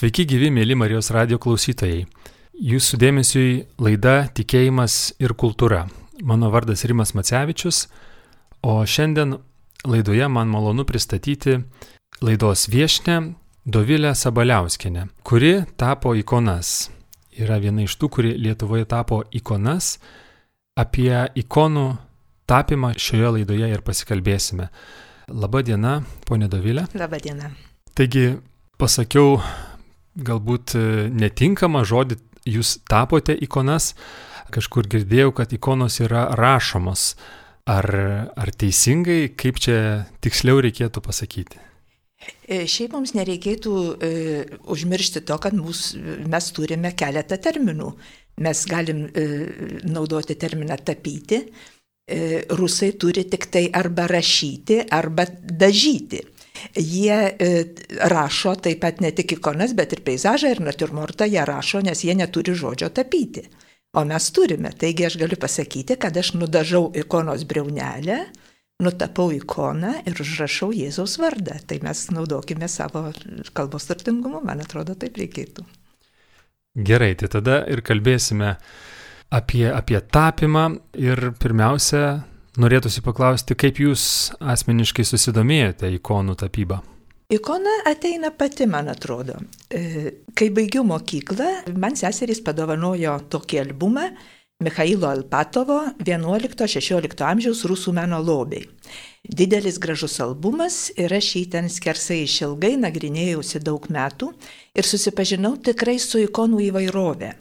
Sveiki gyvi, mėly Marijos radio klausytojai. Jūsų dėmesiui laida Tikėjimas ir kultūra. Mano vardas Rimas Macevičius, o šiandien laidoje man malonu pristatyti laidos viešnę Dovilę Sabaliauskinę, kuri tapo ikonas. Yra viena iš tų, kuri Lietuvoje tapo ikonas. Apie ikonų tapimą šioje laidoje ir pasikalbėsime. Labadiena, ponė Dovilė. Labadiena. Taigi, pasakiau galbūt e, netinkamą žodį, jūs tapote ikonas, kažkur girdėjau, kad ikonos yra rašomos. Ar, ar teisingai, kaip čia tiksliau reikėtų pasakyti? E, šiaip mums nereikėtų e, užmiršti to, kad mūs, mes turime keletą terminų. Mes galim e, naudoti terminą tapyti, e, rusai turi tik tai arba rašyti, arba dažyti. Jie e, rašo taip pat ne tik ikonas, bet ir peizažą ir natiurmortą jie rašo, nes jie neturi žodžio tapyti. O mes turime. Taigi aš galiu pasakyti, kad aš nudažau ikonos breunelę, nutapau ikoną ir užrašau Jėzaus vardą. Tai mes naudokime savo kalbos turtingumu, man atrodo, taip reikėtų. Gerai, tai tada ir kalbėsime apie, apie tapimą ir pirmiausia, Norėtųsi paklausti, kaip jūs asmeniškai susidomėjote ikonų tapybą? Ikona ateina pati, man atrodo. E, kai baigiau mokyklą, man seserys padovanojo tokį albumą Mikhailo Alpatovo 11-16 amžiaus rusų meno lobiai. Didelis gražus albumas ir aš jį ten skersai išilgai nagrinėjausi daug metų ir susipažinau tikrai su ikonų įvairovė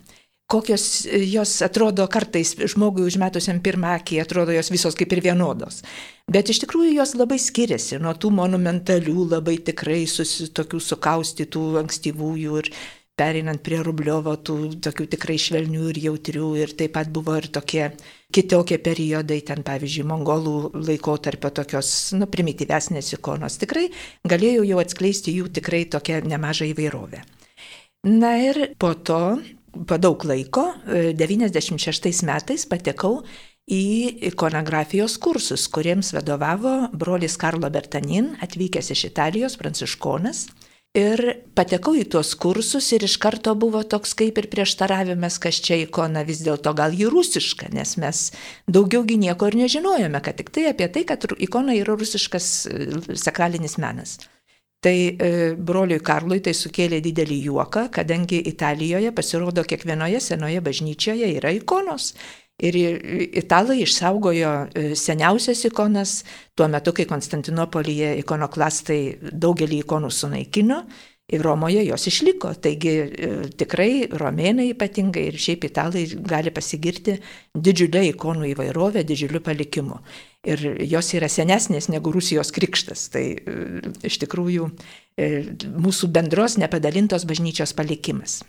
kokios e, jos atrodo kartais žmogui užmetusiam pirmą akį, atrodo jos visos kaip ir vienodos. Bet iš tikrųjų jos labai skiriasi nuo tų monumentalių, labai tikrai susi, tokių sukaustytų ankstyvųjų ir pereinant prie Rubliovo, tų tokių tikrai švelnių ir jautrių ir taip pat buvo ir tokie kitokie periodai, ten pavyzdžiui, mongolų laikotarpio tokios, nu, primityvesnės ikonos. Tikrai galėjau jau atskleisti jų tikrai tokią nemažą įvairovę. Na ir po to po daug laiko, 96 e, metais patekau į ikonografijos kursus, kuriems vadovavo brolis Karlo Bertanin, atvykęs iš Italijos, pranciškonas. Ir patekau į tuos kursus ir iš karto buvo toks kaip ir prieštaravimas, kas čia ikona vis dėlto gal jį rusiška, nes mes daugiaugi nieko ir nežinojome, kad tik tai apie tai, kad ikona yra rusiškas e, sakralinis menas. Tai e, broliui Karlui tai sukėlė didelį juoką, kadangi Italijoje pasirodo kiekvienoje senoje bažnyčioje yra ikonos. Ir italai išsaugojo e, seniausias ikonas tuo metu, kai Konstantinopolyje ikonoklastai daugelį ikonų sunaikino ir Romoje jos išliko. Taigi e, tikrai romėnai ypatingai ir šiaip italai gali pasigirti didžiulę ikonų įvairovę, didžiuliu palikimu ir jos yra senesnės negu Rusijos krikštas. Tai e, iš tikrųjų e, mūsų bendros nepadalintos bažnyčios palikimas.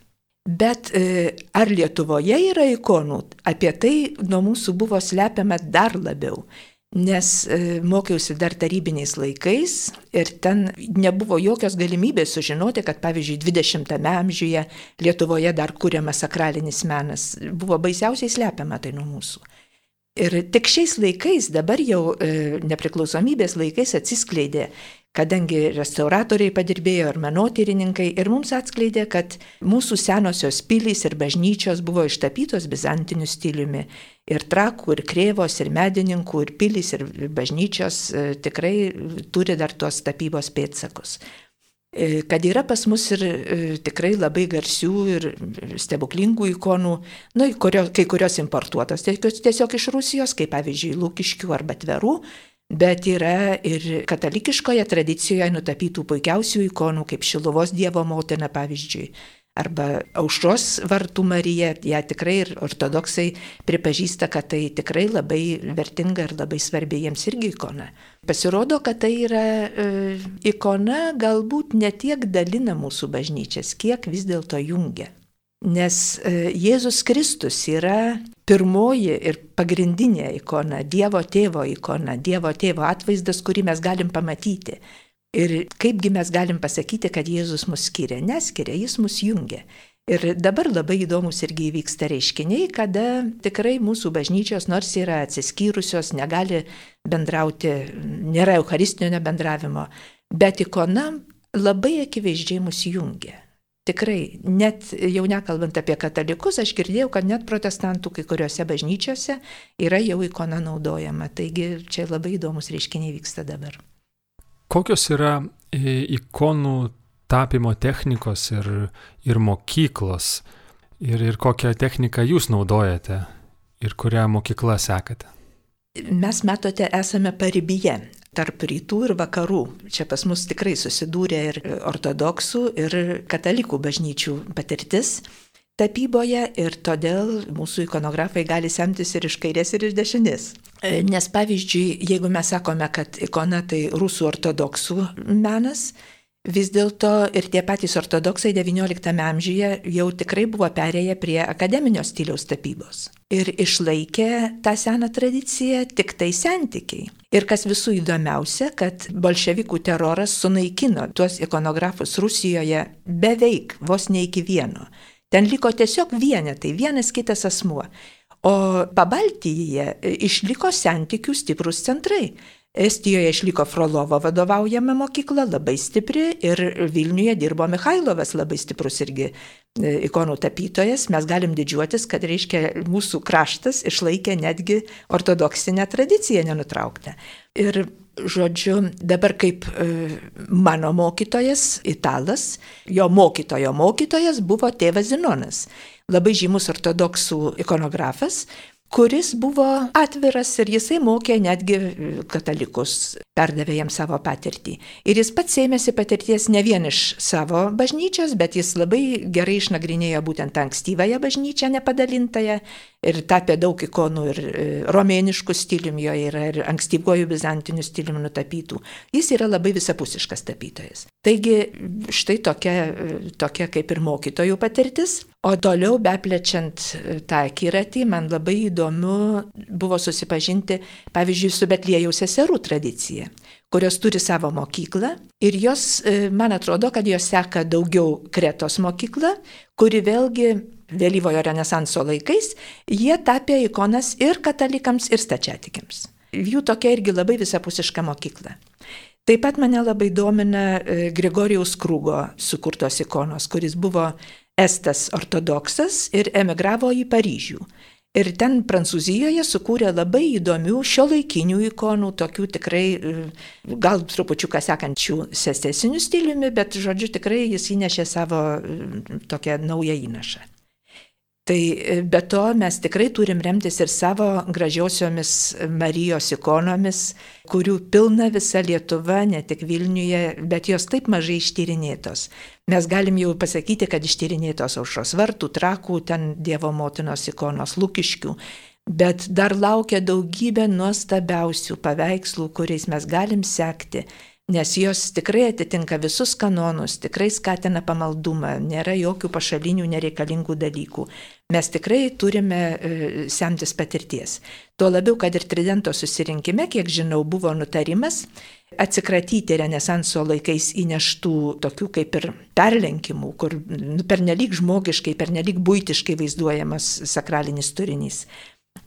Bet e, ar Lietuvoje yra ikonų, apie tai nuo mūsų buvo slepiama dar labiau. Nes mokiausi dar tarybiniais laikais ir ten nebuvo jokios galimybės sužinoti, kad pavyzdžiui 20-ame amžiuje Lietuvoje dar kuriamas sakralinis menas. Buvo baisiausiai slepiama tai nuo mūsų. Ir tik šiais laikais, dabar jau e, nepriklausomybės laikais atsiskleidė, kadangi restauratoriai padirbėjo ir menotyrininkai ir mums atskleidė, kad mūsų senosios pilys ir bažnyčios buvo ištapytos bizantiniu stiliumi. Ir trakų, ir krėvos, ir medininkų, ir pilys, ir bažnyčios e, tikrai turi dar tuos tapybos pėtsakus. E, kad yra pas mus ir e, tikrai labai garsių ir stebuklingų ikonų, nu, kurio, kai kurios importuotos tiesiog iš Rusijos, kaip pavyzdžiui Lūkiškių arba Tverų, bet yra ir katalikiškoje tradicijoje nutapytų puikiausių ikonų, kaip Šiluvos Dievo motina, pavyzdžiui, arba aušros vartų Marija, ją tikrai ir ortodoksai pripažįsta, kad tai tikrai labai vertinga ir labai svarbi jiems irgi ikona. Pasirodo, kad tai yra e, ikona galbūt ne tiek dalina mūsų bažnyčias, kiek vis dėlto jungia. Nes e, Jėzus Kristus yra pirmoji ir pagrindinė ikona, Dievo tėvo ikona, Dievo tėvo atvaizdas, kurį mes galim pamatyti. Ir kaipgi mes galim pasakyti, kad Jėzus mus skiria? Neskiria, jis mus jungia. Ir dabar labai įdomus irgi įvyksta reiškiniai, kada tikrai mūsų bažnyčios, nors yra atsiskyrusios, negali bendrauti, nėra eucharistinio bendravimo, bet ikona labai akivaizdžiai mus jungia. Tikrai, net jau nekalbant apie katalikus, aš girdėjau, kad net protestantų kai kuriuose bažnyčiose yra jau ikona naudojama. Taigi čia labai įdomus reiškiniai vyksta dabar. Kokios yra e, ikonų tapimo technikos ir, ir mokyklos? Ir, ir kokią techniką jūs naudojate ir kurią mokyklą sekate? Mes, matote, esame paribyje tarp rytų ir vakarų. Čia pas mus tikrai susidūrė ir ortodoksų, ir katalikų bažnyčių patirtis tapyboje ir todėl mūsų ikonografai gali semtis ir iš kairės, ir iš dešinės. Nes pavyzdžiui, jeigu mes sakome, kad ikona tai rusų ortodoksų menas, Vis dėlto ir tie patys ortodoksai XIX amžiuje jau tikrai buvo perėję prie akademinio stiliaus tapybos. Ir išlaikė tą seną tradiciją tik tai santykiai. Ir kas visų įdomiausia, kad bolševikų teroras sunaikino tuos ikonografus Rusijoje beveik vos ne iki vieno. Ten liko tiesiog vienetai, vienas kitas asmuo. O Pabaltyje išliko santykių stiprus centrai. Estijoje išliko Frolovo vadovaujama mokykla, labai stipri ir Vilniuje dirbo Mikhailovas, labai stiprus irgi e, ikonų tapytojas. Mes galim didžiuotis, kad reiškia mūsų kraštas išlaikė netgi ortodoksinę tradiciją nenutrauktą. Ir žodžiu, dabar kaip e, mano mokytojas, italas, jo mokytojo mokytojas buvo tėvas Zinonas, labai žymus ortodoksų ikonografas, kuris buvo atviras ir jisai mokė netgi katalikus, perdavė jiems savo patirtį. Ir jis pats ėmėsi patirties ne vien iš savo bažnyčios, bet jis labai gerai išnagrinėjo būtent ankstyvąją bažnyčią nepadalintąją ir tapė daug ikonų ir e, romėniškų stilium jo yra ir ankstyvojų bizantinių stilium nutapytų. Jis yra labai visapusiškas tapytojas. Taigi štai tokia, tokia kaip ir mokytojų patirtis. O toliau, beplečiant tą akiratį, man labai įdomu buvo susipažinti, pavyzdžiui, su Betlėjaus seserų tradicija, kurios turi savo mokyklą ir jos, e, man atrodo, kad jos seka daugiau Kretos mokyklą, kuri vėlgi vėlyvojo renesanso laikais, jie tapė ikonas ir katalikams, ir stačiatikiams. Jų tokia irgi labai visapusiška mokykla. Taip pat mane labai domina e, Grigorijaus Krūgo sukurtos ikonos, kuris buvo estas ortodoksas ir emigravo į Paryžių. Ir ten Prancūzijoje sukūrė labai įdomių šio laikinių ikonų, tokių tikrai, e, gal trupučiuką sekančių sestesinių stiliumi, bet žodžiu tikrai jis įnešė savo e, tokią naują įnašą. Tai e, be to mes tikrai turim remtis ir savo gražiosiomis Marijos ikonomis, kurių pilna visa Lietuva, ne tik Vilniuje, bet jos taip mažai ištyrinėtos. Mes galim jau pasakyti, kad ištyrinėtos aušros vartų, trakų, ten Dievo motinos ikonos lūkiškių. Bet dar laukia daugybė nuostabiausių paveikslų, kuriais mes galim sekti nes jos tikrai atitinka visus kanonus, tikrai skatina pamaldumą, nėra jokių pašalinių nereikalingų dalykų. Mes tikrai turime e, semtis patirties. Tuo labiau, kad ir Tridento susirinkime, kiek žinau, buvo nutarimas atsikratyti Renesanso laikais įneštų tokių kaip ir perlenkimų, kur nu, pernelyg žmogiškai, pernelyg būtiškai vaizduojamas sakralinis turinys.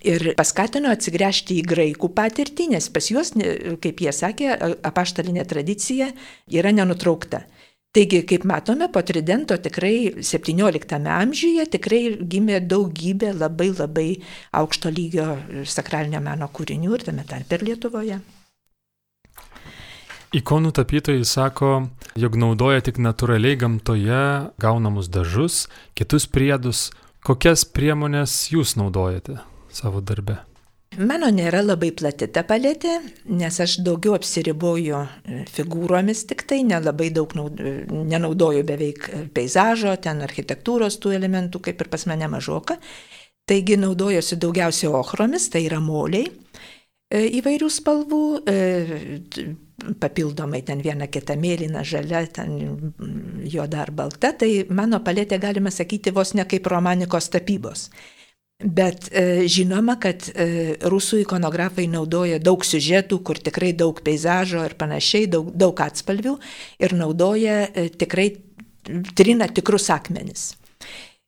Ir paskatino atsigręžti į graikų patirtį, nes pas juos, kaip jie sakė, apaštalinė tradicija yra nenutraukta. Taigi, kaip matome, po Tridento tikrai 17 amžiuje tikrai gimė daugybė labai labai aukšto lygio sakralinio meno kūrinių ir tame tarp ir Lietuvoje. Ikonų tapytojai sako, jog naudoja tik natūraliai gamtoje gaunamus dažus, kitus priedus. Kokias priemonės jūs naudojate? Savo darbe? Mano nėra labai plati ta paletė, nes aš daugiau apsiriboju e, figūromis, tik tai nelabai daug naud, nenaudoju beveik peizažo, ten architektūros tų elementų, kaip ir pas mane mažoka. Taigi naudojuosi daugiausiai ochromis, tai yra moliai e, įvairių spalvų, e, papildomai ten viena kita mėlyna, žalia, ten juoda ar balta, tai mano paletė galima sakyti vos ne kaip romanikos tapybos. Bet e, žinoma, kad e, rusų ikonografai naudoja daug siužetų, kur tikrai daug peizažo ir panašiai, daug, daug atspalvių ir naudoja e, tikrai trina tikrus akmenis.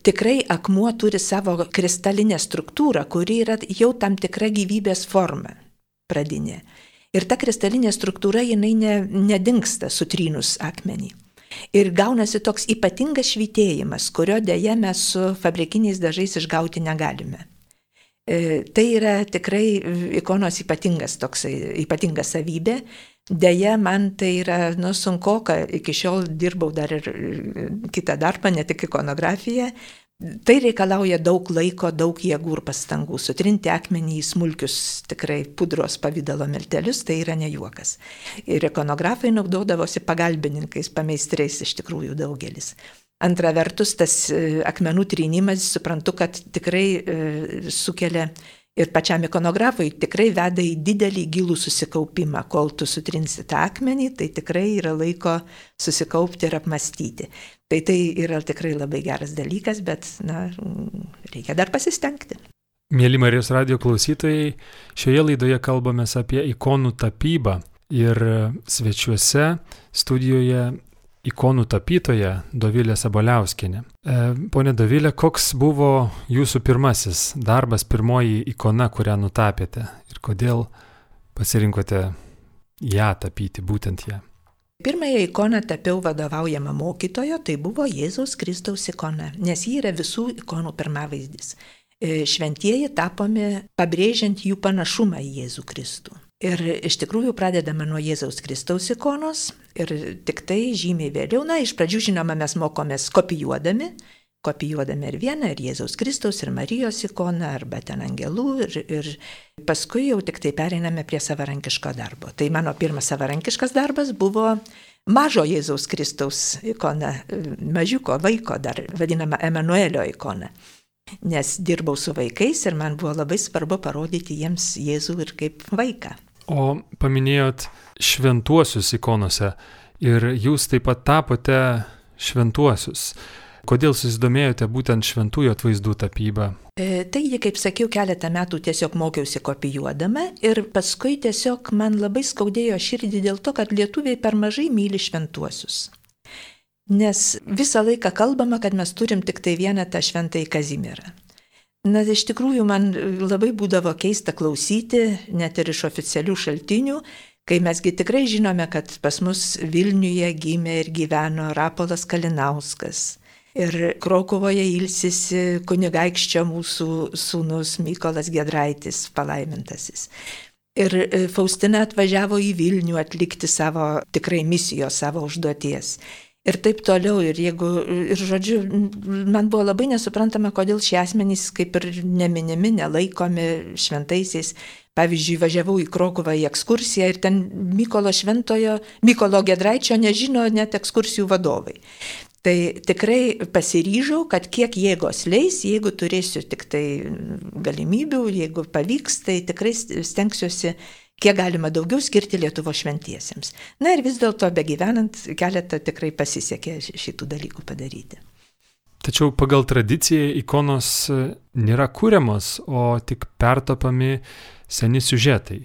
Tikrai akmuo turi savo kristalinę struktūrą, kuri yra jau tam tikra gyvybės forma pradinė. Ir ta kristalinė struktūra jinai ne, nedingsta sutrynus akmenį. Ir gaunasi toks ypatingas švitėjimas, kurio dėje mes su fabrikiniais dažais išgauti negalime. E, tai yra tikrai ikonos ypatingas toksai, ypatinga savybė. Deja, man tai yra nu, sunku, kad iki šiol dirbau dar ir kitą darbą, ne tik ikonografiją, Tai reikalauja daug laiko, daug jėgų ir pastangų. Sutrinti akmenį į smulkius tikrai pudros pavydalo miltelius tai yra ne juokas. Ir ikonografai naudodavosi pagalbininkais, pameistrais iš tikrųjų daugelis. Antra vertus, tas e, akmenų trynimas, suprantu, kad tikrai e, sukelia ir pačiam ikonografui tikrai veda į didelį gilų susikaupimą. Kol tu sutrinsi tą akmenį, tai tikrai yra laiko susikaupti ir apmastyti. Tai tai yra tikrai labai geras dalykas, bet na, reikia dar pasistengti. Mėly Marijos radio klausytojai, šioje laidoje kalbame apie ikonų tapybą ir svečiuose studijoje ikonų tapytoja Dovilė Saboliauskinė. E, pone Dovilė, koks buvo jūsų pirmasis darbas, pirmoji ikona, kurią nutapėte ir kodėl pasirinkote ją tapyti, būtent ją? Pirmąją ikoną tapiau vadovaujama mokytojo, tai buvo Jėzaus Kristaus ikona, nes ji yra visų ikonų pirmavaizdis. E, šventieji tapomi pabrėžiant jų panašumą į Jėzų Kristų. Ir iš tikrųjų pradedame nuo Jėzaus Kristaus ikonos ir tik tai žymiai vėliau, na, iš pradžių žinoma, mes mokomės kopijuodami, kopijuodami ir vieną, ir Jėzaus Kristaus, ir Marijos ikoną, arba ten angelų, ir, ir paskui jau tik tai pereiname prie savarankiško darbo. Tai mano pirmas savarankiškas darbas buvo mažo Jėzaus Kristaus ikona, mažiuko vaiko dar vadinama Emanuelio ikona. Nes dirbau su vaikais ir man buvo labai svarbu parodyti jiems Jėzų ir kaip vaiką. O paminėjot šventuosius ikonose ir jūs taip pat tapote šventuosius. Kodėl susidomėjote būtent šventųjų atvaizdų tapybą? E, taigi, kaip sakiau, keletą metų tiesiog mokiausi kopijuodama ir paskui tiesiog man labai skaudėjo širdį dėl to, kad lietuviai per mažai myli šventuosius. Nes visą laiką kalbama, kad mes turim tik tai vieną tą šventąjį Kazimirą. Na, iš tikrųjų, man labai būdavo keista klausyti, net ir iš oficialių šaltinių, kai mesgi tikrai žinome, kad pas mus Vilniuje gimė ir gyveno Rapolas Kalinauskas. Ir Krokuvoje ilsisi kunigaikščio mūsų sūnus Mykolas Gedraitis, palaimintasis. Ir e, Faustina atvažiavo į Vilnių atlikti savo tikrai misijos, savo užduoties ir taip toliau. Ir, jeigu, ir žodžiu, man buvo labai nesuprantama, kodėl šie asmenys kaip ir neminimi, nelaikomi šventaisiais. Pavyzdžiui, važiavau į Krokuvą į ekskursiją ir ten Mykolo Šventojo, Mykolo Gedraičio nežino net ekskursijų vadovai. Tai tikrai pasiryžau, kad kiek jėgos leis, jeigu turėsiu tik tai galimybių, jeigu pavyks, tai tikrai stengsiuosi kiek galima daugiau skirti Lietuvo šventiesiems. Na ir vis dėlto, be gyvenant, keletą tikrai pasisekė šitų dalykų padaryti. Tačiau pagal tradiciją ikonos e, nėra kūriamos, o tik pertopami seni siužetai.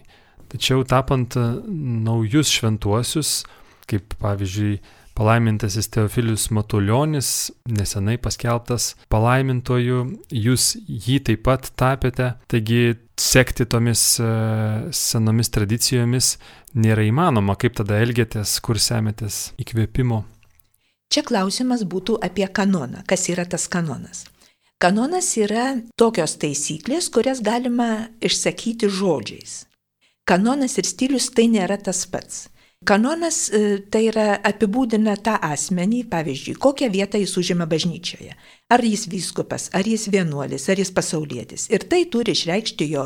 Tačiau tapant e, naujus šventuosius, kaip pavyzdžiui palaimintasis Teofilius Matuljonis, nesenai paskelbtas palaimintoju, jūs jį taip pat tapėte, taigi sekti tomis e, senomis tradicijomis nėra įmanoma, kaip tada elgėtės, kur semėtės įkvėpimo. Čia klausimas būtų apie kanoną. Kas yra tas kanonas? Kanonas yra tokios taisyklės, kurias galima išsakyti žodžiais. Kanonas ir stilius tai nėra tas pats. Kanonas e, tai yra apibūdina tą asmenį, pavyzdžiui, kokią vietą jis užima bažnyčioje. Ar jis vyskupas, ar jis vienuolis, ar jis pasaulietis. Ir tai turi išreikšti jo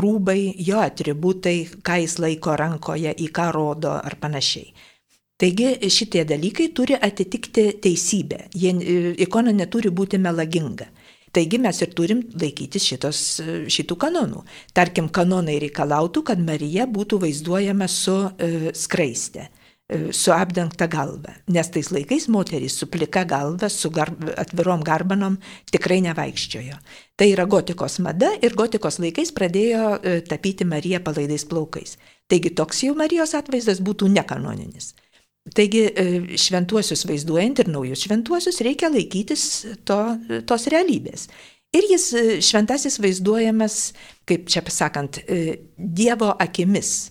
rūbai, jo atributai, ką jis laiko rankoje, į ką rodo ar panašiai. Taigi šitie dalykai turi atitikti teisybę. Jie, e, ikona neturi būti melaginga. Taigi mes ir turim laikytis šitos, šitų kanonų. Tarkim, kanonai reikalautų, kad Marija būtų vaizduojama su e, skraiste e, su apdengta galva, nes tais laikais moterys su plika galva, su garb, atvirom garbanom tikrai nevaikščiojo. Tai yra gotikos mada ir gotikos laikais pradėjo e, tapyti Mariją palaidais plaukais. Taigi toks jau Marijos atvaizdas būtų nekanoninis. Taigi e, šventuosius vaizduojant ir naujus šventuosius reikia laikytis to, tos realybės. Ir jis e, šventasis vaizduojamas, kaip čia pasakant, e, Dievo akimis.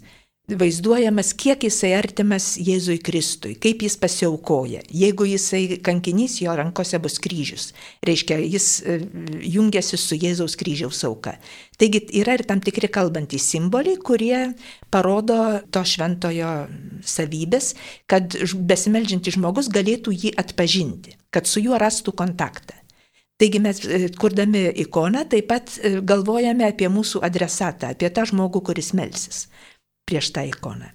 Vaizduojamas, kiek jisai artimas Jėzui Kristui, kaip jis pasiaukoja. Jeigu jisai kankinys, jo rankose bus kryžius. Reiškia, jis e, jungiasi su Jėzaus kryžiaus auka. Taigi yra ir tam tikri kalbantys simboliai, kurie parodo to šventojo savybės, kad besimeldžiantis žmogus galėtų jį atpažinti, kad su juo rastų kontaktą. Taigi mes, e, kurdami ikoną, taip pat e, galvojame apie mūsų adresatą, apie tą žmogų, kuris melsis prieš tą ikoną.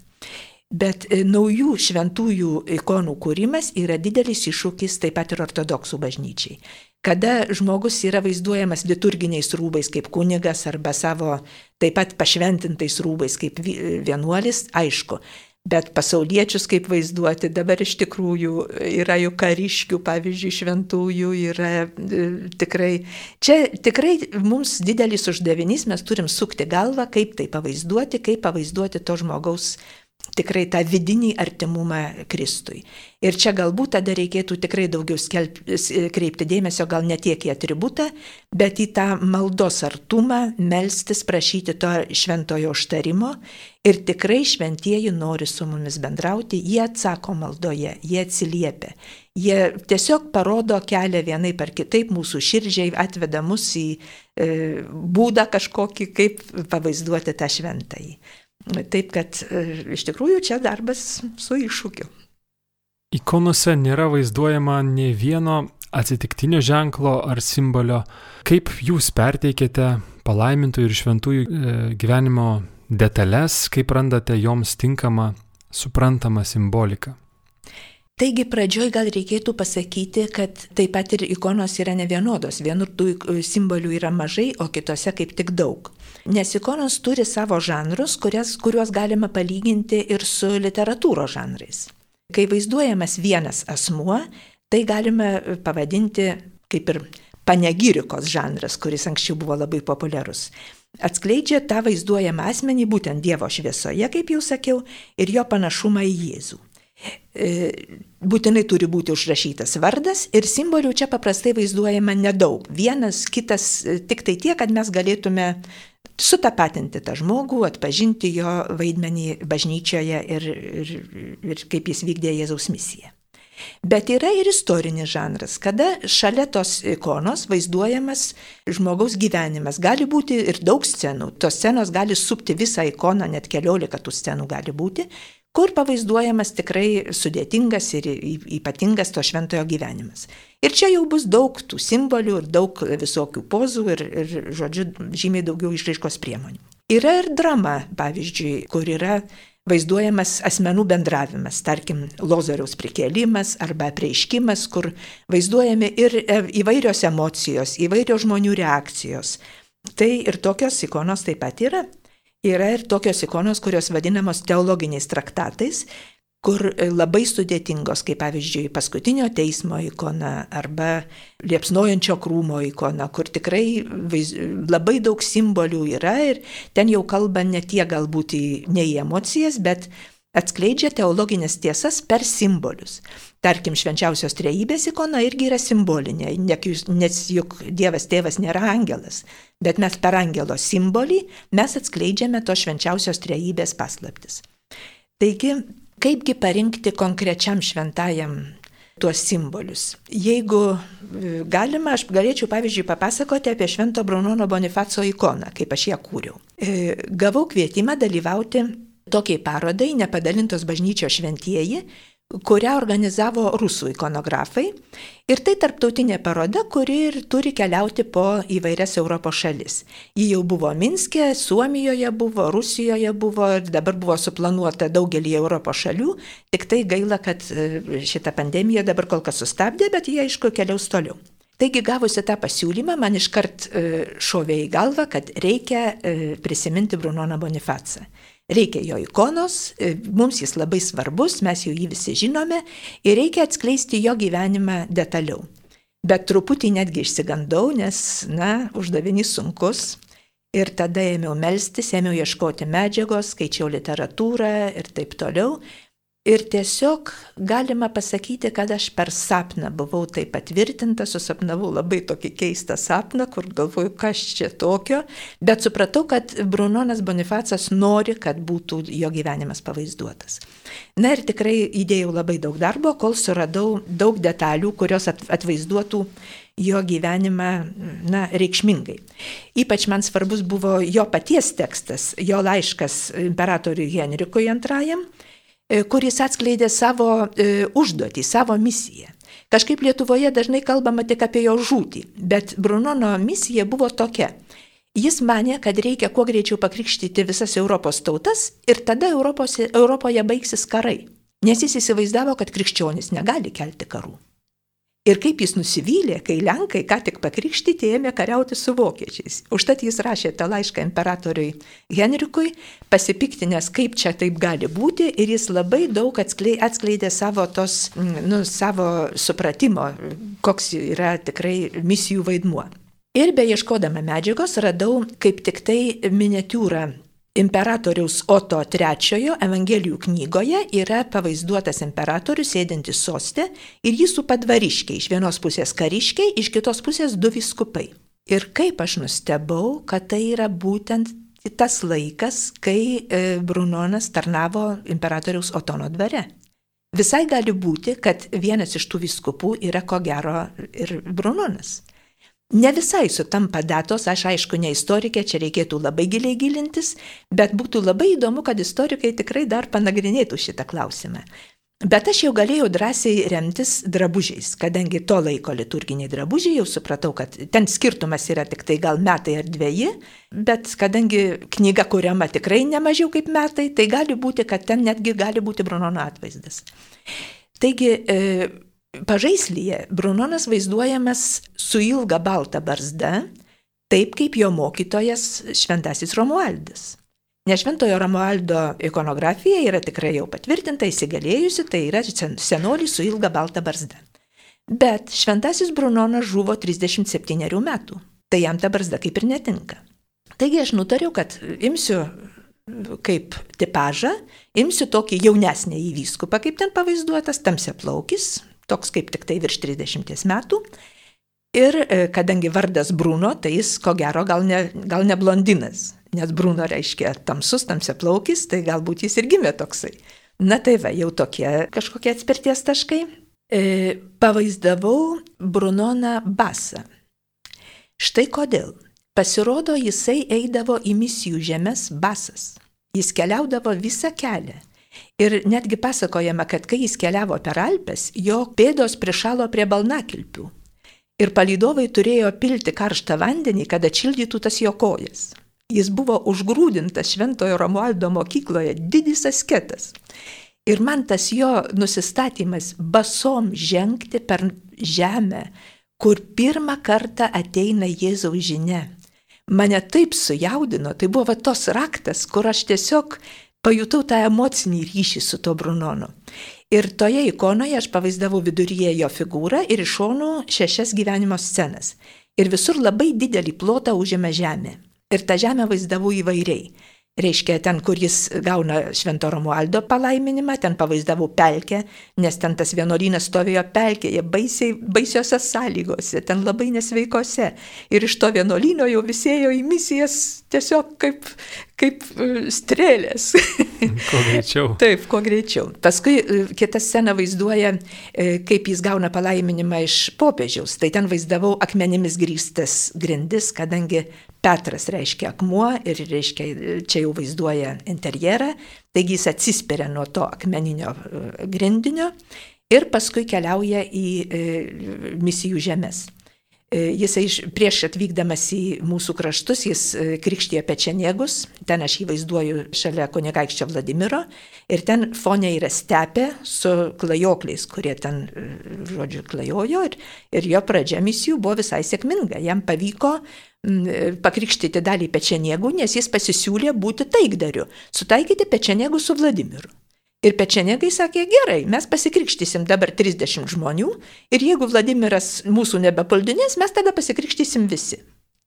Bet e, naujų šventųjų ikonų kūrimas yra didelis iššūkis taip pat ir ortodoksų bažnyčiai. Kada žmogus yra vaizduojamas liturginiais rūbais kaip kunigas arba savo taip pat pašventintais rūbais kaip vienuolis, aišku, Bet pasauliečius kaip vaizduoti, dabar iš tikrųjų yra jų kariškių, pavyzdžiui, šventųjų, yra e, tikrai, čia tikrai mums didelis uždavinys, mes turim sukti galvą, kaip tai pavaizduoti, kaip pavaizduoti to žmogaus tikrai tą vidinį artimumą Kristui. Ir čia galbūt tada reikėtų tikrai daugiau skelb, kreipti dėmesio gal ne tiek į atributą, bet į tą maldos artumą, melstis, prašyti to šventojo užtarimo. Ir tikrai šventieji nori su mumis bendrauti, jie atsako maldoje, jie atsiliepia. Jie tiesiog parodo kelią vienai per kitaip, mūsų širdžiai atveda mus į e, būdą kažkokį, kaip pavaizduoti tą šventąjį. Taip kad e, iš tikrųjų čia darbas su iššūkiu. Ikonose nėra vaizduojama ne vieno atsitiktinio ženklo ar simbolio. Kaip jūs perteikėte palaimintų ir šventųjų e, gyvenimo detalės, kaip randate joms tinkamą, suprantamą simboliką? Taigi pradžioj gal reikėtų pasakyti, kad taip pat ir ikonos yra nevienodos. Vienur tų simbolių yra mažai, o kitose kaip tik daug. Nes ikonos turi savo žanrus, kurias, kuriuos galima palyginti ir su literatūros žanrais. Kai vaizduojamas vienas asmuo, tai galima pavadinti kaip ir panegyrikos žanras, kuris anksčiau buvo labai populiarus. Atskleidžia tą vaizduojamą asmenį būtent Dievo šviesoje, kaip jau sakiau, ir jo panašumą į Jėzų. E, būtinai turi būti užrašytas vardas ir simbolių čia paprastai vaizduojama nedaug. Vienas, kitas, tik tai tiek, kad mes galėtume sutapatinti tą žmogų, atpažinti jo vaidmenį bažnyčioje ir, ir, ir kaip jis vykdė Jėzaus misiją. Bet yra ir istorinis žanras, kada šalia tos ikonos vaizduojamas žmogaus gyvenimas. Gali būti ir daug scenų. Tos scenos gali supti visą ikoną, net keliolika tų scenų gali būti, kur pavaizduojamas tikrai sudėtingas ir ypatingas to šventojo gyvenimas. Ir čia jau bus daug tų simbolių ir daug visokių pozų ir, ir žodžiu, žymiai daugiau išraiškos priemonių. Yra ir drama, pavyzdžiui, kur yra vaizduojamas asmenų bendravimas, tarkim, Lozoriaus prikėlimas arba prieiškimas, kur vaizduojami ir e, įvairios emocijos, įvairios žmonių reakcijos. Tai ir tokios ikonos taip pat yra. Yra ir tokios ikonos, kurios vadinamos teologiniais traktatais, kur e, labai sudėtingos, kaip pavyzdžiui, paskutinio teismo ikona arba liepsnojančio krūmo ikona, kur tikrai vaiz, labai daug simbolių yra ir ten jau kalba ne tiek galbūt į, ne į emocijas, bet atskleidžia teologinės tiesas per simbolius. Tarkim, švenčiausios trejybės ikona irgi yra simbolinė, nes juk Dievas tėvas nėra angelas, bet mes per angelo simbolį mes atskleidžiame to švenčiausios trejybės paslaptis. Taigi, kaipgi parinkti konkrečiam šventajam tuos simbolius. Jeigu e, galima, aš galėčiau pavyzdžiui papasakoti apie Švento Brunono Bonifaco ikoną, kaip aš ją kūriau. E, gavau kvietimą dalyvauti tokiai parodai nepadalintos bažnyčios šventieji, kurią organizavo rusų ikonografai. Ir tai tarptautinė paroda, kuri ir turi keliauti po įvairias Europos šalis. Ji jau buvo Minske, Suomijoje buvo, Rusijoje buvo ir dabar buvo suplanuota daugelį Europos šalių. Tik tai gaila, kad e, šitą pandemiją dabar kol kas sustabdė, bet jie aišku keliaus toliau. Taigi gavusi tą pasiūlymą, man iškart e, šovė į galvą, kad reikia e, prisiminti Brunoną Bonifacą. Reikia jo ikonos, e, mums jis labai svarbus, mes jau jį visi žinome ir reikia atskleisti jo gyvenimą detaliau. Bet truputį netgi išsigandau, nes, na, uždavinys sunkus. Ir tada ėmiau melstis, ėmiau ieškoti medžiagos, skaičiau literatūrą ir taip toliau. Ir tiesiog galima pasakyti, kad aš per sapną buvau taip patvirtinta, susapnavau labai tokį keistą sapną, kur galvoju, kas čia tokio, bet supratau, kad Brunonas Bonifacas nori, kad būtų jo gyvenimas pavaizduotas. Na ir tikrai įdėjau labai daug darbo, kol suradau daug detalių, kurios atvaizduotų jo gyvenimą na, reikšmingai. Ypač man svarbus buvo jo paties tekstas, jo laiškas imperatoriui Henrikui II kuris atskleidė savo e, užduotį, savo misiją. Kažkaip Lietuvoje dažnai kalbama tik apie jo žūtį, bet Brunono misija buvo tokia. Jis mane, kad reikia kuo greičiau pakrikštyti visas Europos tautas ir tada Europos, Europoje baigsis karai. Nes jis įsivaizdavo, kad krikščionis negali kelti karų. Ir kaip jis nusivylė, kai Lenkai ką tik pakrikštyti ėmė kariauti su vokiečiais. Užtat jis rašė tą laišką imperatoriui Henrikui, pasipiktinęs, kaip čia taip gali būti, ir jis labai daug atskleidė savo, tos, nu, savo supratimo, koks yra tikrai misijų vaidmuo. Ir beieškodama medžiagos radau kaip tik tai miniatiūrą Imperatoriaus Oto III Evangelijų knygoje yra pavaizduotas imperatorius sėdintis sostė ir jį supa dvariškiai, iš vienos pusės kariškiai, iš kitos pusės du viskupai. Ir kaip aš nustebau, kad tai yra būtent tas laikas, kai e, Brunonas tarnavo imperatoriaus Otono dvare. Visai gali būti, kad vienas iš tų viskupų yra ko gero ir Brunonas. Ne visai sutampa datos, aš aišku, ne istorikė, čia reikėtų labai giliai gilintis, bet būtų labai įdomu, kad istorikai tikrai dar panagrinėtų šitą klausimą. Bet aš jau galėjau drąsiai remtis drabužiais, kadangi to laiko liturginiai drabužiai, jau supratau, kad ten skirtumas yra tik tai gal metai ar dviejai, bet kadangi knyga kuriama tikrai ne mažiau kaip metai, tai gali būti, kad ten netgi gali būti Brunono atvaizdas. Taigi, e, Pažaislyje Brunonas vaizduojamas su ilga balta barzda, taip kaip jo mokytojas Šventasis Romualdas. Nes Šventojo Romualdo ikonografija yra tikrai jau patvirtinta, įsigalėjusi, tai yra senolis su ilga balta barzda. Bet Šventasis Brunonas žuvo 37 metų, tai jam ta barzda kaip ir netinka. Taigi aš nutariau, kad imsiu kaip tipažą, imsiu tokį jaunesnį įvyskupą, kaip ten pavaizduotas, tamsia plaukis, toks kaip tik tai virš 30 metų. Ir e, kadangi vardas Bruno, tai jis ko gero gal ne, gal ne blondinas, nes Bruno reiškia tamsus, tamsiaplaukis, tai galbūt jis ir gimė toksai. Na tai va, jau tokie kažkokie atspirties taškai. E, pavaizdavau Brunoną Basą. Štai kodėl. Pasirodo, jisai eidavo į misijų žemės Basas. Jis keliaudavo visą kelią Ir netgi pasakojama, kad kai jis keliavo per Alpes, jo pėdos prišalo prie balnakilpių. Ir palydovai turėjo pilti karštą vandenį, kad atšildytų tas jo kojas. Jis buvo užgrūdintas Šventojo Romualdo mokykloje, didis asketas. Ir man tas jo nusistatymas basom žengti per žemę, kur pirmą kartą ateina Jėzaus žinia. Mane taip sujaudino, tai buvo tos raktas, kur aš tiesiog pajutau tą emocinį ryšį su to Brunonu. Ir toje ikonoje aš pavaizdavau viduryje jo figūrą ir iš šonų šešias gyvenimo scenas. Ir visur labai didelį plotą užėmė žemė. Ir tą žemę vaizdavau įvairiai. Reiškia, ten, kur jis gauna Švento Romualdo palaiminimą, ten pavaizdavau pelkę, nes ten tas vienuolynas stovėjo pelkėje, baisiai, baisiose sąlygose, ten labai nesveikose. Ir iš to vienuolyno jau visi ėjo į misijas tiesiog kaip, kaip e, strėlės. Kuo greičiau. Taip, kuo greičiau. Paskui e, kita scena vaizduoja, e, kaip jis gauna palaiminimą iš popiežiaus. Tai ten vaizdavau akmenimis grįstas grindis, kadangi Petras reiškia akmuo ir reiškia, čia jau vaizduoja interjerą, taigi jis atsispiria nuo to akmeninio grindinio ir paskui keliauja į misijų žemės. E, jisai prieš atvykdamas į mūsų kraštus, jis e, krikštė pečeniegus, ten aš jį vaizduoju šalia kunigaikščio Vladimiro, ir ten fonė yra stepė su klajokliais, kurie ten, e, žodžiu, klajojo, ir, ir jo pradžia misijų buvo visai sėkminga. Jam pavyko pakrikštyti dalį pečeniegų, nes jis pasisiūlė būti taikdariu, sutaikyti pečeniegų su Vladimiru. Ir pečenegai sakė, gerai, mes pasikrikštysim dabar 30 žmonių ir jeigu Vladimiras mūsų nebepuldinės, mes tada pasikrikštysim visi.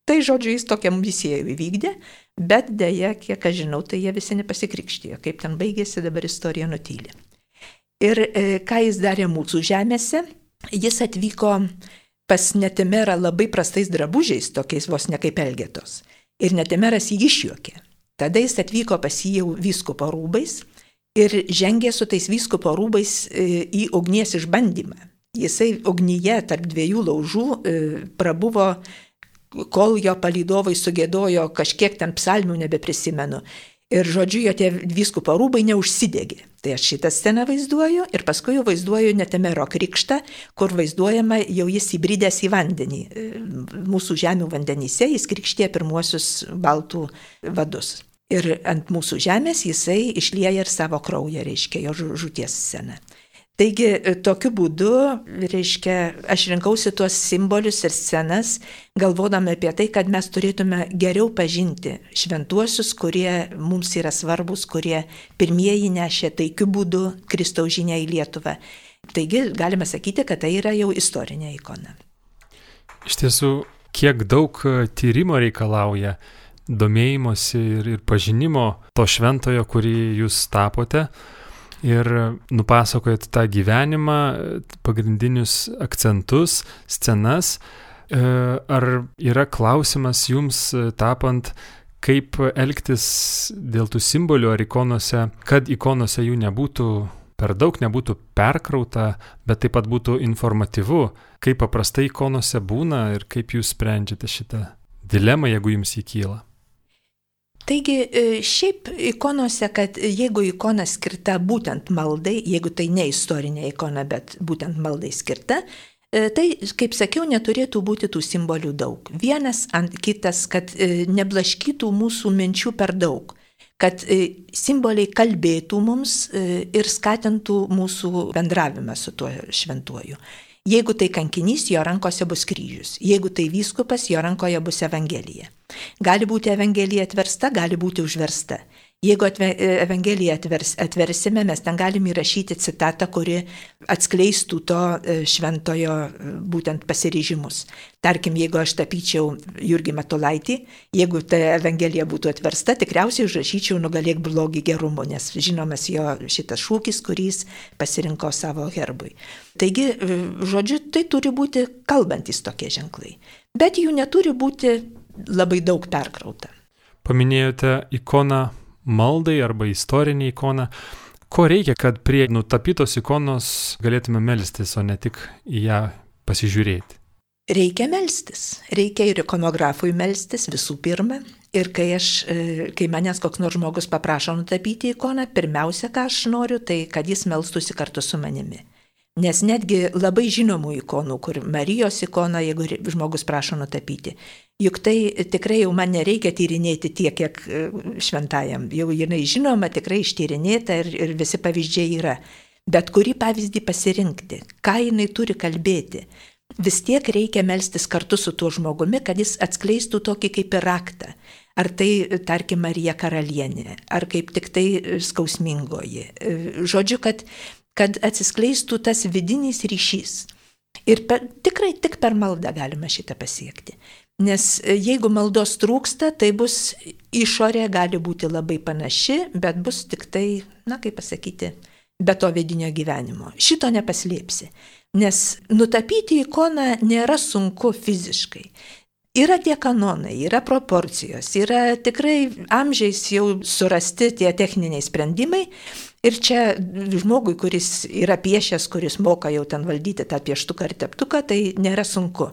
Tai žodžiu, jis tokią misiją įvykdė, bet dėja, kiek aš žinau, tai jie visi nepasikrikštijo. Kaip ten baigėsi, dabar istorija nutylė. Ir e, ką jis darė mūsų žemėse? Jis atvyko pas Netimerą labai prastais drabužiais, tokiais vos ne kaip elgėtos. Ir Netimeras jį išjuokė. Tada jis atvyko pas jį jau vyskupo rūbais ir žengė su tais vyskupo rūbais e, į ugnies išbandymą. Jisai ugnyje tarp dviejų laužų e, prabuvo, kol jo palydovai sugėdojo kažkiek ten psalmių, nebeprisimenu. Ir žodžiu, jo tie vyskupo rūbai neužsidegė. Tai aš šitą sceną vaizduoju ir paskui jau vaizduoju netemero krikštą, kur vaizduojama jau jis įbridęs į vandenį. E, mūsų žemių vandenyse jis krikštė pirmuosius baltų vadus. Ir ant mūsų žemės jisai išlieja ir savo kraują, reiškia jo žūties sceną. Taigi e, tokiu būdu, reiškia, aš rinkausi tuos simbolius ir scenas, galvodama apie tai, kad mes turėtume geriau pažinti šventuosius, kurie mums yra svarbus, kurie pirmieji nešė taikiu būdu Kristaus žinia į Lietuvą. Taigi galime sakyti, kad tai yra jau istorinė ikona. Iš tiesų, kiek daug e, tyrimo reikalauja domėjimosi ir, ir pažinimo to šventojo, kurį jūs tapote ir nupasakojat tą gyvenimą, pagrindinius akcentus, scenas. E, ar yra klausimas jums e, tapant, kaip elgtis dėl tų simbolių ar ikonose, kad ikonose jų nebūtų per daug, nebūtų perkrauta, bet taip pat būtų informatyvu, kaip paprastai ikonose būna ir kaip jūs sprendžiate šitą dilemą, jeigu jums įkyla. Taigi e, šiaip ikonose, kad jeigu ikona skirta būtent maldai, jeigu tai ne istorinė ikona, bet būtent maldai skirta, e, tai, kaip sakiau, neturėtų būti tų simbolių daug. Vienas ant kitas, kad e, neblaškytų mūsų minčių per daug kad simboliai kalbėtų mums ir skatintų mūsų bendravimą su tuo šventuoju. Jeigu tai kankinys, jo rankose bus kryžius. Jeigu tai vyskupas, jo rankoje bus Evangelija. Gali būti Evangelija atversta, gali būti užversta. Jeigu atve, Evangeliją atvers, atversime, mes ten galim įrašyti citatą, kuri atskleistų to e, šventojo e, būtent pasiryžimus. Tarkim, jeigu aš tapyčiau Jurgį Matulaitį, jeigu ta Evangelija būtų atversta, tikriausiai užrašyčiau nugalėk blogį gerumu, nes žinomas jo šitas šūkis, kuris pasirinko savo herbui. Taigi, e, žodžiu, tai turi būti kalbantis tokie ženklai. Bet jų neturi būti labai daug perkrauta. Paminėjote ikoną maldai arba istorinį ikoną. Ko reikia, kad prie nutapytos ikonos galėtume melstis, o ne tik į ją pasižiūrėti? Reikia melstis. Reikia ir ikonografui melstis visų pirma. Ir kai, aš, e, kai manęs koks nors žmogus paprašo nutapyti ikoną, pirmiausia, ką aš noriu, tai kad jis melstusi kartu su manimi. Nes netgi labai žinomų ikonų, kur Marijos ikona, jeigu žmogus prašo nutapyti, juk tai tikrai jau man nereikia tyrinėti tiek, kiek e, šventajam. Jau jinai žinoma, tikrai ištyrinėta ir, ir visi pavyzdžiai yra. Bet kurį pavyzdį pasirinkti, ką jinai turi kalbėti. Vis tiek reikia melstis kartu su tuo žmogumi, kad jis atskleistų tokį kaip ir raktą. Ar tai, tarkim, Marija karalienė, ar kaip tik tai skausmingoji. E, žodžiu, kad kad atsiskleistų tas vidinis ryšys. Ir per, tikrai tik per maldą galima šitą pasiekti. Nes e, jeigu maldos trūksta, tai bus išorė gali būti labai panaši, bet bus tik tai, na kaip pasakyti, be to vidinio gyvenimo. Šito nepaslėpsi. Nes nutapyti ikoną nėra sunku fiziškai. Yra tie kanonai, yra proporcijos, yra tikrai amžiais jau surasti tie techniniai sprendimai, Ir čia žmogui, kuris yra piešęs, kuris moka jau ten valdyti tą pieštuką ir teptuką, tai nėra sunku.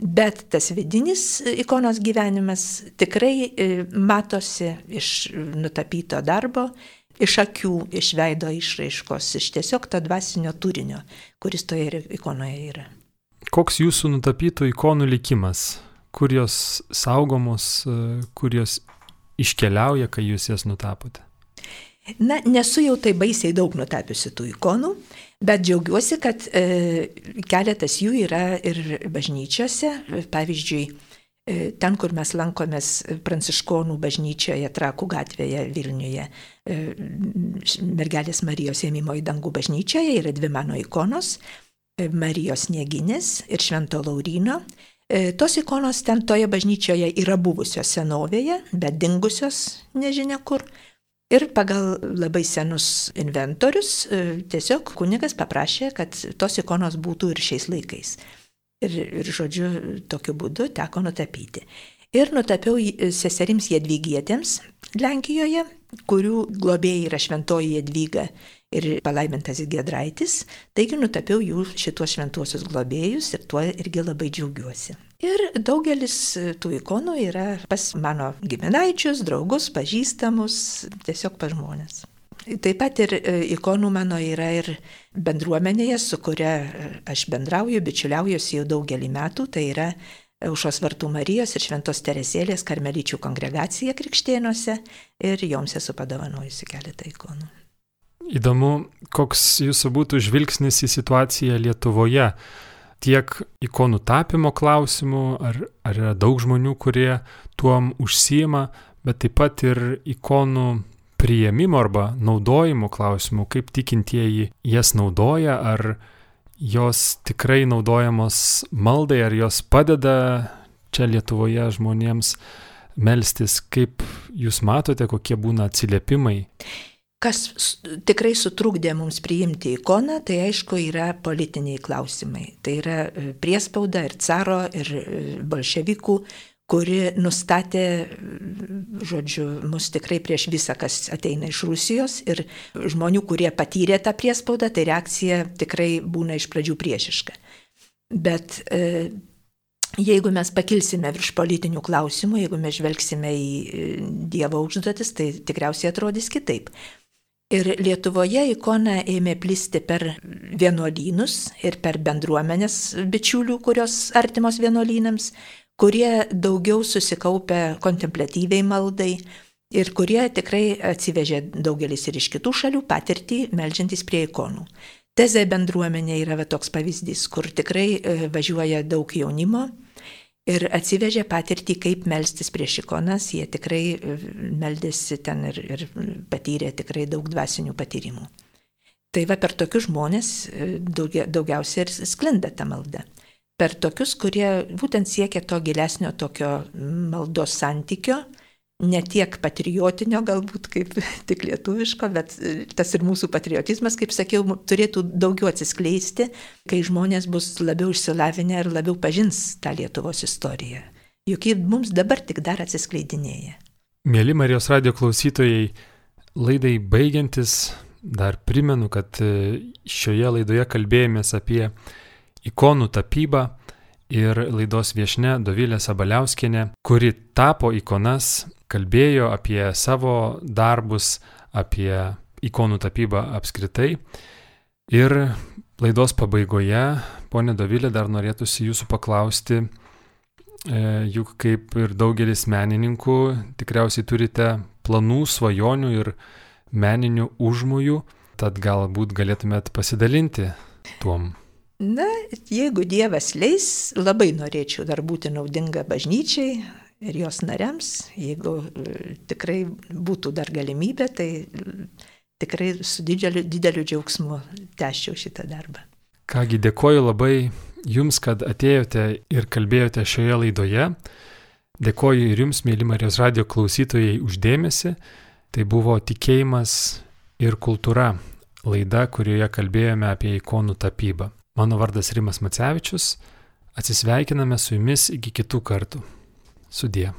Bet tas vidinis ikonos gyvenimas tikrai e, matosi iš nutapyto darbo, iš akių, iš veido išraiškos, iš tiesiog to dvasinio turinio, kuris toje ikonoje yra. Koks jūsų nutapytų ikonų likimas? Kur jos saugomos, e, kur jos iškeliauja, kai jūs jas nutapote? Na, nesu jau tai baisiai daug nutapiusi tų ikonų, bet džiaugiuosi, kad e, keletas jų yra ir bažnyčiose. Pavyzdžiui, e, ten, kur mes lankomės Pranciškonų bažnyčioje, Trakų gatvėje Vilniuje, e, mergelės Marijos ėmimo į dangų bažnyčioje yra dvi mano ikonos e, - Marijos Nieginės ir Švento Laurino. E, tos ikonos ten toje bažnyčioje yra buvusios senovėje, bet dingusios nežinia kur. Ir pagal labai senus inventorius e, tiesiog kunigas paprašė, kad tos ikonos būtų ir šiais laikais. Ir, ir žodžiu, tokiu būdu teko nutapyti. Ir nutapiau seserims Jedvygietėms Lenkijoje, kurių globėjai yra šventoji Jedvyga ir palaimintas Gedraitis, taigi nutapiau jų šitos šventuosius globėjus ir tuo irgi labai džiaugiuosi. Ir daugelis tų ikonų yra pas mano giminaičius, draugus, pažįstamus, tiesiog pa žmonės. Taip pat ir e, ikonų mano yra ir bendruomenėje, su kuria e, aš bendrauju, bičiuliaujuosi jau daugelį metų, tai yra Aušos Vartų Marijos ir Šventos Teresėlės karmelyčių kongregacija krikštėnuose ir joms esu padovanojusi keletą ikonų. Įdomu, koks jūsų būtų žvilgsnis į situaciją Lietuvoje. Tiek ikonų tapimo klausimų, ar, ar yra daug žmonių, kurie tuom užsijima, bet taip pat ir ikonų prieimimo arba naudojimo klausimų, kaip tikintieji jas naudoja, ar jos tikrai naudojamos maldai, ar jos padeda čia Lietuvoje žmonėms melstis, kaip jūs matote, kokie būna atsiliepimai. Kas tikrai sutrukdė mums priimti ikoną, tai aišku yra politiniai klausimai. Tai yra e, priespauda ir caro, ir e, bolševikų kuri nustatė, žodžiu, mus tikrai prieš visą, kas ateina iš Rusijos ir žmonių, kurie patyrė tą priespaudą, tai reakcija tikrai būna iš pradžių priešiška. Bet e, jeigu mes pakilsime virš politinių klausimų, jeigu mes žvelgsime į e, Dievo užduotis, tai tikriausiai atrodys kitaip. Ir Lietuvoje ikona ėmė plisti per vienuolynus ir per bendruomenės bičiulių, kurios artimos vienuolynams, kurie daugiau susikaupę kontemplatyviai maldai ir kurie tikrai atsivežė daugelis ir iš kitų šalių patirtį melžiantis prie ikonų. Tezė bendruomenė yra va, toks pavyzdys, kur tikrai e, važiuoja daug jaunimo ir atsivežė patirtį, kaip melstis prieš ikonas, jie tikrai e, meldėsi ten ir, ir patyrė tikrai daug dvasinių patyrimų. Tai va per tokius žmonės e, daugia, daugiausia ir sklinda ta malda per tokius, kurie būtent siekia to gilesnio tokio maldos santykio, ne tiek patriotinio galbūt kaip tik lietuviško, bet tas ir mūsų patriotizmas, kaip sakiau, turėtų daugiau atsiskleisti, kai žmonės bus labiau išsilavinę ir labiau pažins tą Lietuvos istoriją. Juk ji mums dabar tik dar atsiskleidinėja. Mėly Marijos radio klausytojai, laidai baigiantis, dar primenu, kad šioje laidoje kalbėjomės apie ikonų tapybą ir laidos viešne Dovilė Sabaliauskinė, kuri tapo ikonas, kalbėjo apie savo darbus, apie ikonų tapybą apskritai. Ir laidos pabaigoje, ponė Dovilė, dar norėtųsi jūsų paklausti, e, juk kaip ir daugelis menininkų, tikriausiai turite planų, svajonių ir meninių užmojų, tad galbūt galėtumėt pasidalinti tuom. Na, jeigu Dievas leis, labai norėčiau dar būti naudinga bažnyčiai ir jos nariams. Jeigu e, tikrai būtų dar galimybė, tai tikrai su dideliu, dideliu džiaugsmu tęščiau šitą darbą. Kągi dėkoju labai Jums, kad atėjote ir kalbėjote šioje laidoje. Dėkoju ir Jums, mėly Marijos radio klausytojai, uždėmesi. Tai buvo tikėjimas ir kultūra laida, kurioje kalbėjome apie ikonų tapybą. Mano vardas Rimas Macevičius. Atsisveikiname su jumis iki kitų kartų. Sudie.